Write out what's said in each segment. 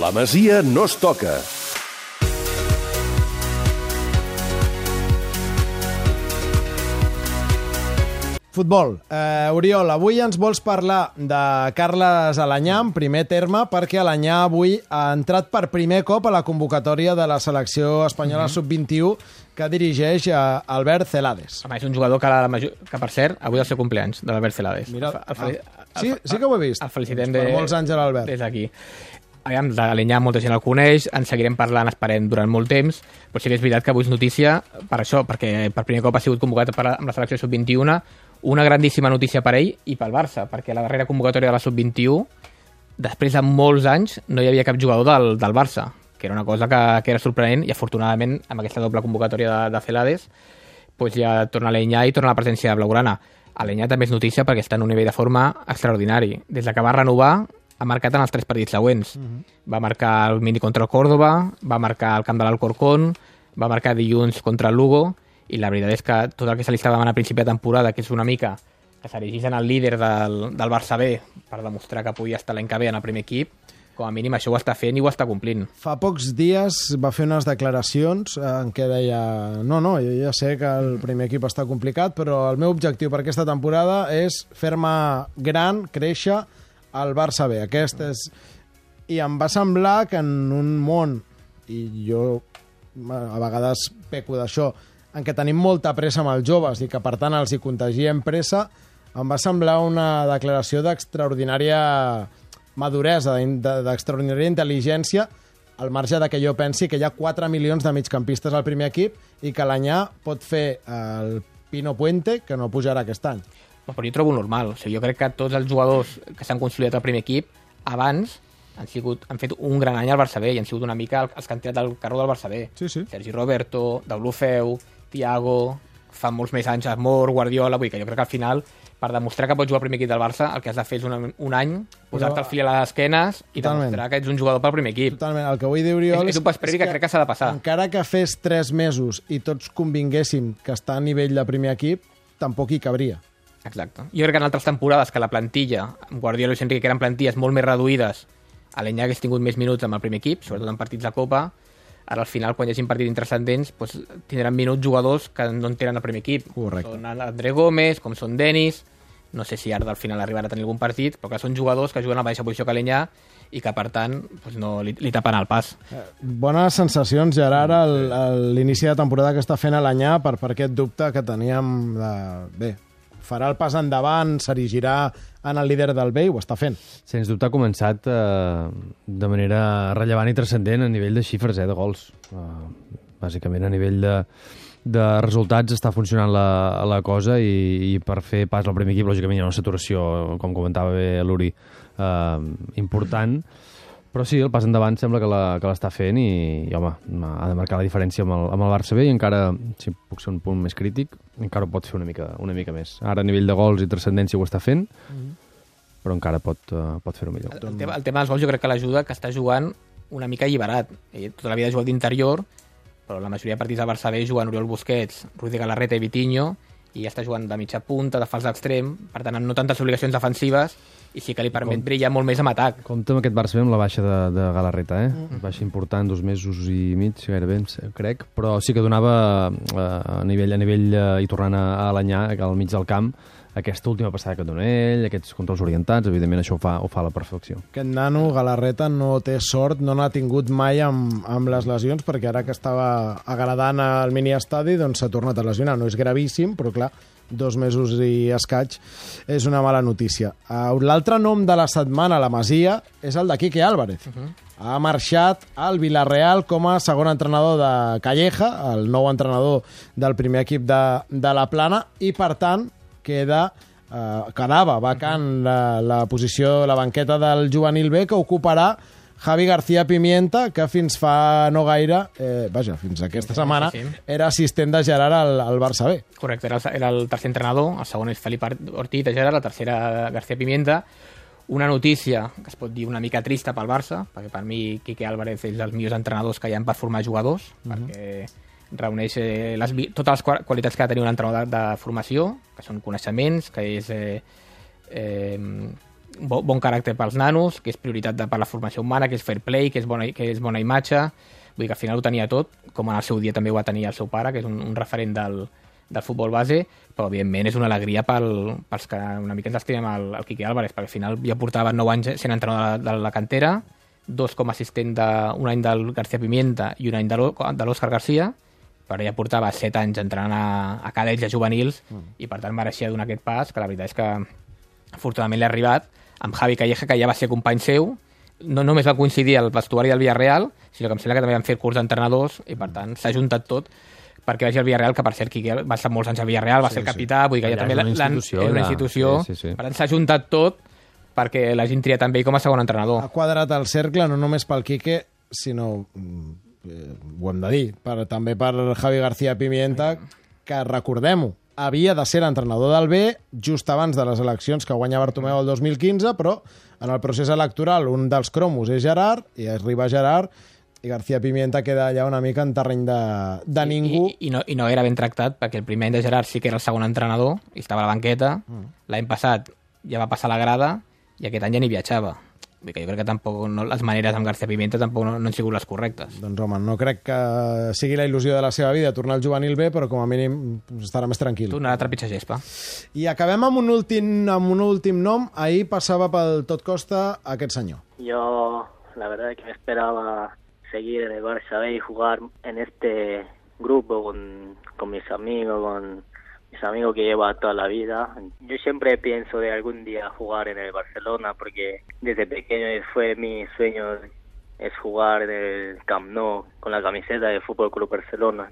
La Masia no es toca. Futbol. Eh, Oriol, avui ens vols parlar de Carles Alanyà en primer terme perquè Alanyà avui ha entrat per primer cop a la convocatòria de la selecció espanyola Mhm. sub-21 que dirigeix a Albert Celades. Home, és un jugador que, la major... que per cert, avui és el seu compleanys, de l'Albert Celades. Mira, El fel- ah, sí, sí que ho he vist. El felicitem Doncs per de... molts anys a l'Albert. Des d'aquí. Aviam, de l'Alinyà molta gent el coneix, en seguirem parlant, esperem, durant molt temps, però sí que és veritat que avui és notícia per això, perquè per primer cop ha sigut convocat per amb la selecció sub-21, una grandíssima notícia per ell i pel Barça, perquè la darrera convocatòria de la sub-21, després de molts anys, no hi havia cap jugador del, del Barça, que era una cosa que, que era sorprenent, i afortunadament, amb aquesta doble convocatòria de, de Celades, pues ja torna l'Enyà i torna la presència blaugrana. L'Enyà també és notícia perquè està en un nivell de forma extraordinari. Des de que va renovar, ha marcat en els tres partits següents. Va marcar el mini contra el Córdoba, va marcar el camp de l'Alcorcón, va marcar dilluns contra el Lugo, i la veritat és que tot el que se li estava demanant a principi de temporada, que és una mica que s'erigís en el líder del, del Barça B per demostrar que podia estar l'any que ve en el primer equip, com a mínim això ho està fent i ho està complint. Fa pocs dies va fer unes declaracions eh, en què deia no, no, jo ja sé que el primer equip està complicat, però el meu objectiu per aquesta temporada és fer-me gran, créixer al Barça B. Aquest és... I em va semblar que en un món, i jo a vegades peco d'això, en què tenim molta pressa amb els joves i que per tant els hi contagiem pressa, em va semblar una declaració d'extraordinària maduresa, d'in- d'extraordinària intel·ligència, al marge de que jo pensi que hi ha 4 milions de migcampistes al primer equip i que l'Anyà pot fer el Pino Puente, que no pujarà aquest any. Però jo trobo normal. O sigui, jo crec que tots els jugadors que s'han consolidat al primer equip abans han, sigut, han fet un gran any al Barça B i han sigut una mica els que han tirat del carro del Barça B. Sí, sí. Sergi Roberto, Deulofeu, Thiago, fa molts més anys Asmor, Guardiola, vull que jo crec que al final per demostrar que pots jugar al primer equip del Barça el que has de fer és un, un any, posar-te el fil a les esquenes i Totalment. demostrar que ets un jugador pel primer equip. Totalment. El que vull dir, Oriol... És- és un pas previ que crec que s'ha de passar. Encara que fes 3 mesos i tots convinguéssim que està a nivell de primer equip, tampoc hi cabria. Exacte. Jo crec que en altres temporades que la plantilla, amb Guardiola i Enrique, que eren plantilles molt més reduïdes, a l'Enya hagués tingut més minuts amb el primer equip, sobretot en partits de Copa, ara al final, quan hi hagin partits intrascendents, doncs, tindran minuts jugadors que no en tenen al primer equip. Correcte. Són André Gómez, com són Denis, no sé si ara al final arribarà a tenir algun partit, però que són jugadors que juguen a la mateixa posició que l'Enya i que, per tant, doncs no, li, li tapen el pas. Bones sensacions, Gerard, a l'inici de temporada que està fent a l'Anyà per, per aquest dubte que teníem de... Bé, farà el pas endavant, s'erigirà en el líder del B i ho està fent. Sens dubte ha començat eh, de manera rellevant i transcendent a nivell de xifres, eh, de gols. Eh, bàsicament a nivell de, de resultats està funcionant la, la cosa i, i per fer pas al primer equip, lògicament hi ha una saturació, com comentava bé l'Uri, eh, important, però sí, el pas endavant sembla que la- que l'està fent i, i, home, ha de marcar la diferència amb el, amb el Barça B i encara, si puc ser un punt més crític, encara ho pot fer una mica, una mica més. Ara a nivell de gols i transcendència ho està fent, però encara pot, uh, pot fer-ho millor. El, el, tema, el tema dels gols jo crec que l'ajuda que està jugant una mica alliberat. Ell tota la vida ha jugat d'interior, però la majoria de partits del Barça B juguen Oriol Busquets, Ruiz de Galarreta i Vitinho, i ja està jugant de mitja punta, de fals d'extrem, per tant, amb no tantes obligacions defensives, i sí que li permet brillar molt més amb atac. Compte amb aquest Barça amb la baixa de, de Galarreta, eh? Mm. Baixa important, dos mesos i mig, gairebé, crec, però sí que donava eh, a nivell, a nivell eh, i tornant a, a l'anyà, al mig del camp, aquesta última passada que dona ell, aquests controls orientats, evidentment això ho fa, ho fa a la perfecció. Aquest nano, Galarreta, no té sort, no n'ha tingut mai amb, amb les lesions, perquè ara que estava agradant al mini-estadi, doncs s'ha tornat a lesionar. No és gravíssim, però clar, dos mesos i escaig és una mala notícia. Uh, L'altre nom de la setmana a la Masia és el de Quique Álvarez. Uh -huh. Ha marxat al Villarreal com a segon entrenador de Calleja, el nou entrenador del primer equip de, de la Plana, i per tant queda eh, quedava vacant la, la posició, la banqueta del juvenil B que ocuparà Javi García Pimienta, que fins fa no gaire, eh, vaja, fins aquesta setmana, era assistent de Gerard al, al Barça B. Correcte, era el, era el tercer entrenador, el segon és Felip Ortiz de Gerard, la tercera García Pimienta. Una notícia que es pot dir una mica trista pel Barça, perquè per mi Quique Álvarez és dels millors entrenadors que hi ha per formar jugadors, uh -huh. perquè reuneix eh, les, totes les qua- qualitats que ha de tenir un entrenador de, de formació, que són coneixements, que és eh, eh, bo, bon caràcter pels nanos, que és prioritat de, per la formació humana, que és fair play, que és bona, que és bona imatge, vull dir que al final ho tenia tot, com en el seu dia també ho va tenir el seu pare, que és un, un referent del, del futbol base, però evidentment és una alegria pel, pels que una mica ens estimem el, el Quique Álvarez, perquè al final ja portava 9 anys sent entrenador de, de la cantera, dos com a assistent de, un any del García Pimienta i un any de l'Ò- de l'Òscar Garcia, però ja portava 7 anys entrenant a, a cadets i a juvenils mm. i per tant mereixia donar aquest pas, que la veritat és que afortunadament l'ha arribat, amb Javi Calleja, que ja va ser company seu, no només va coincidir al vestuari del Villarreal, sinó que em sembla que també van fer curs d'entrenadors i per tant s'ha juntat tot perquè vagi al Villarreal, que per cert Quique va estar molts anys al Villarreal, va Sí, ser el sí. capità, vull dir que ja també és una institució, és una institució, Sí, sí, sí. per tant s'ha juntat tot perquè l'hagin triat també com a segon entrenador. Ha quadrat el cercle no només pel Quique, sinó, mm, eh, ho hem de dir, per, també per Javi García Pimienta, que recordem-ho, havia de ser entrenador del B just abans de les eleccions que guanya Bartomeu el 2015, però en el procés electoral un dels cromos és Gerard, i arriba Gerard, i García Pimienta queda allà una mica en terreny de, de ningú. I, i, no, I no era ben tractat, perquè el primer any de Gerard sí que era el segon entrenador, i estava a la banqueta. Mm. L'any passat ja va passar a la grada, i aquest any ja ni viatjava. Vull dir que jo crec que tampoc no, les maneres amb García Pimienta tampoc no, no han sigut les correctes. Doncs home, no crec que sigui la il·lusió de la seva vida tornar al juvenil B, però com a mínim estarà més tranquil. Tornarà a trepitjar gespa. I acabem amb un últim, amb un últim nom. Ahir passava pel tot costa aquest senyor. Yo, la verdad es que me esperaba seguir en el Barça B y jugar en este grupo con, con mis amigos, con mis amigos que llevo toda la vida. Yo siempre pienso de algún día jugar en el Barcelona porque desde pequeño fue mi sueño es jugar en el Camp Nou con la camiseta del Fútbol Club Barcelona.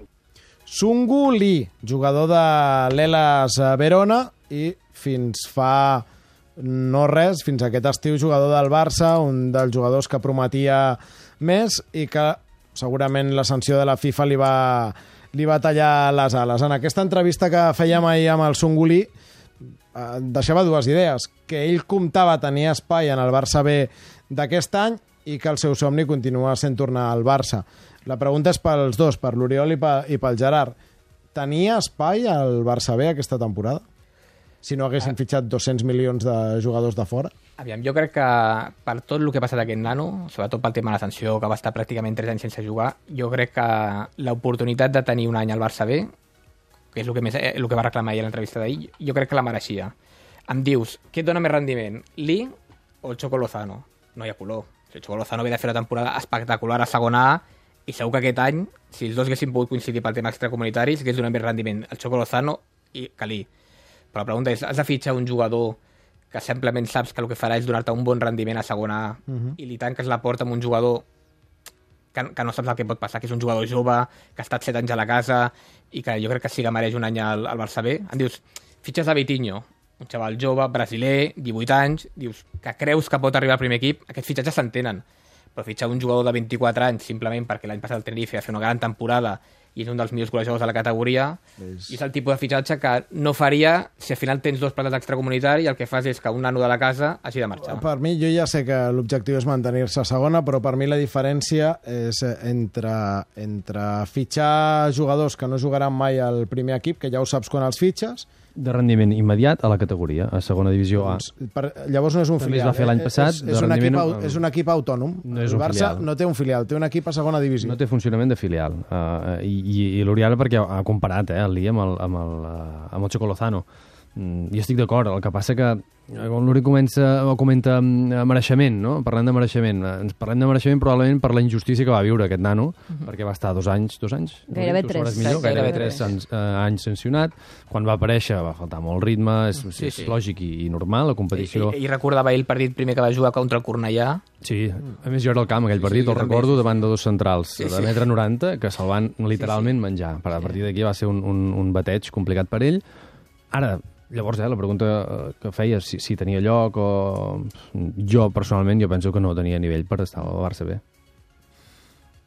Sungu Lee, jugador de l'Elas Verona i fins fa no res, fins aquest estiu jugador del Barça, un dels jugadors que prometia més i que segurament la sanció de la FIFA li va, li va tallar les ales. En aquesta entrevista que fèiem ahir amb el Sungulí eh, deixava dues idees, que ell comptava tenir espai en el Barça B d'aquest any i que el seu somni continua sent tornar al Barça. La pregunta és pels dos, per l'Oriol i, pe- i pel Gerard. Tenia espai al Barça B aquesta temporada? Si no haguessin fitxat 200 milions de jugadors de fora? Aviam, jo crec que per tot el que ha passat aquest nano, sobretot pel tema de la sanció, que va estar pràcticament 3 anys sense jugar, jo crec que l'oportunitat de tenir un any al Barça B, que és el que, més, eh, el que va reclamar ahir a l'entrevista d'ahir, jo crec que la mereixia. Em dius, què et dona més rendiment, Lee o el Choco Lozano? No hi ha color. El Choco Lozano ve de fer una temporada espectacular a segona A i segur que aquest any, si els dos haguessin pogut coincidir pel tema extracomunitaris, hagués donat més rendiment el Choco Lozano i Lee. Però la pregunta és, has de fitxar un jugador que simplement saps que el que farà és donar-te un bon rendiment a segona A uh -huh. i li tanques la porta amb un jugador que, que no saps el que pot passar, que és un jugador jove, que ha estat 7 anys a la casa i que jo crec que sí que mereix un any al, al Barça B. Em dius, fitxes a Vitinho, un xaval jove, brasiler, 18 anys, dius que creus que pot arribar al primer equip, aquests fitxatges s'entenen. Però fitxar un jugador de 24 anys simplement perquè l'any passat el Tenerife va fer una gran temporada i és un dels millors golejadors de la categoria, És- i és el tipus de fitxatge que no faria si al final tens dos plates extracomunitari i el que fas és que un nano de la casa hagi de marxar. Per mi, jo ja sé que l'objectiu és mantenir-se a segona, però per mi la diferència és eh, entre, entre fitxar jugadors que no jugaran mai al primer equip, que ja ho saps quan els fitxes, De rendiment immediat a la categoria, a segona divisió A. Doncs, per, llavors no és un També es filial. va fer l'any eh? passat, És, és, un equip, au- és un equip autònom. No és el un Barça filial. no té un filial, té un equip a segona divisió. No té funcionament de filial. Uh, i, i, I l'Oriol perquè ha comparat eh, el Lee amb el, amb el, amb el Choco Lozano. Mm, jo estic d'acord, el que passa que eh, quan l'Uri comença, o comenta mm, mereixement, no? parlant de mereixement, eh, ens parlem de mereixement probablement per la injustícia que va viure aquest nano, perquè va estar dos anys, dos anys? Gairebé tres. Millor, Sí, gairebé gairebé tres anys, eh, anys sancionat. Quan va aparèixer va faltar molt ritme, és, Sí, és sí. lògic i, i normal, la competició... I, i recordava ell el partit primer que va jugar contra el Cornellà, Sí, a més jo era al camp aquell partit, Sí, el també, recordo, sí, sí. davant de dos centrals Sí, de sí. metre 90 que se'l van literalment menjar. Per a partir d'aquí va ser un, un, un bateig complicat per ell. Ara, llavors, eh, la pregunta eh, que feia, si, si tenia lloc o... Jo, personalment, jo penso que no tenia nivell per estar al Barça B.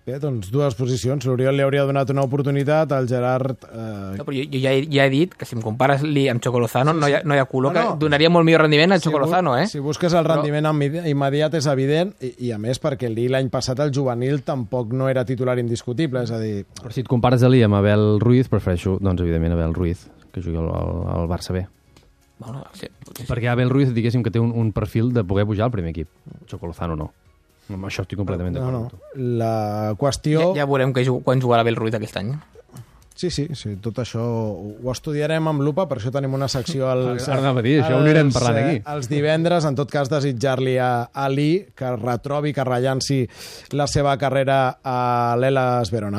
Bé, doncs dues posicions. L'Oriol li hauria donat una oportunitat, el Gerard... Eh, no, però jo, jo ja, he, ja he dit que si em compares Lee amb Choco Lozano no, hi ha, no hi ha color, No, no. que donaria molt millor rendiment al Choco bu- Lozano, eh? Si busques el rendiment Però... immediat és evident, i, i a més perquè el Lee l'any passat el juvenil tampoc no era titular indiscutible, és a dir, Però si et compares a Lee amb Abel Ruiz, prefereixo, doncs, evidentment, Abel Ruiz, que jugui al, al, al Barça B. Bueno, sí, sí, sí. Perquè Abel Ruiz, diguéssim, que té un, un perfil de poder pujar al primer equip. Chocolozano no. Amb això estic completament No, d'acord no. tu. La qüestió... Ja, ja veurem que, quan jugarà Bel Ruiz aquest any. Sí, sí, sí, tot això ho estudiarem amb lupa, per això tenim una secció als, Ara anava a dir, això ho anirem als, parlant eh, aquí. Els divendres, en tot cas, desitjar-li a Ali que retrobi, que rellanci la seva carrera a l'Elas Verona.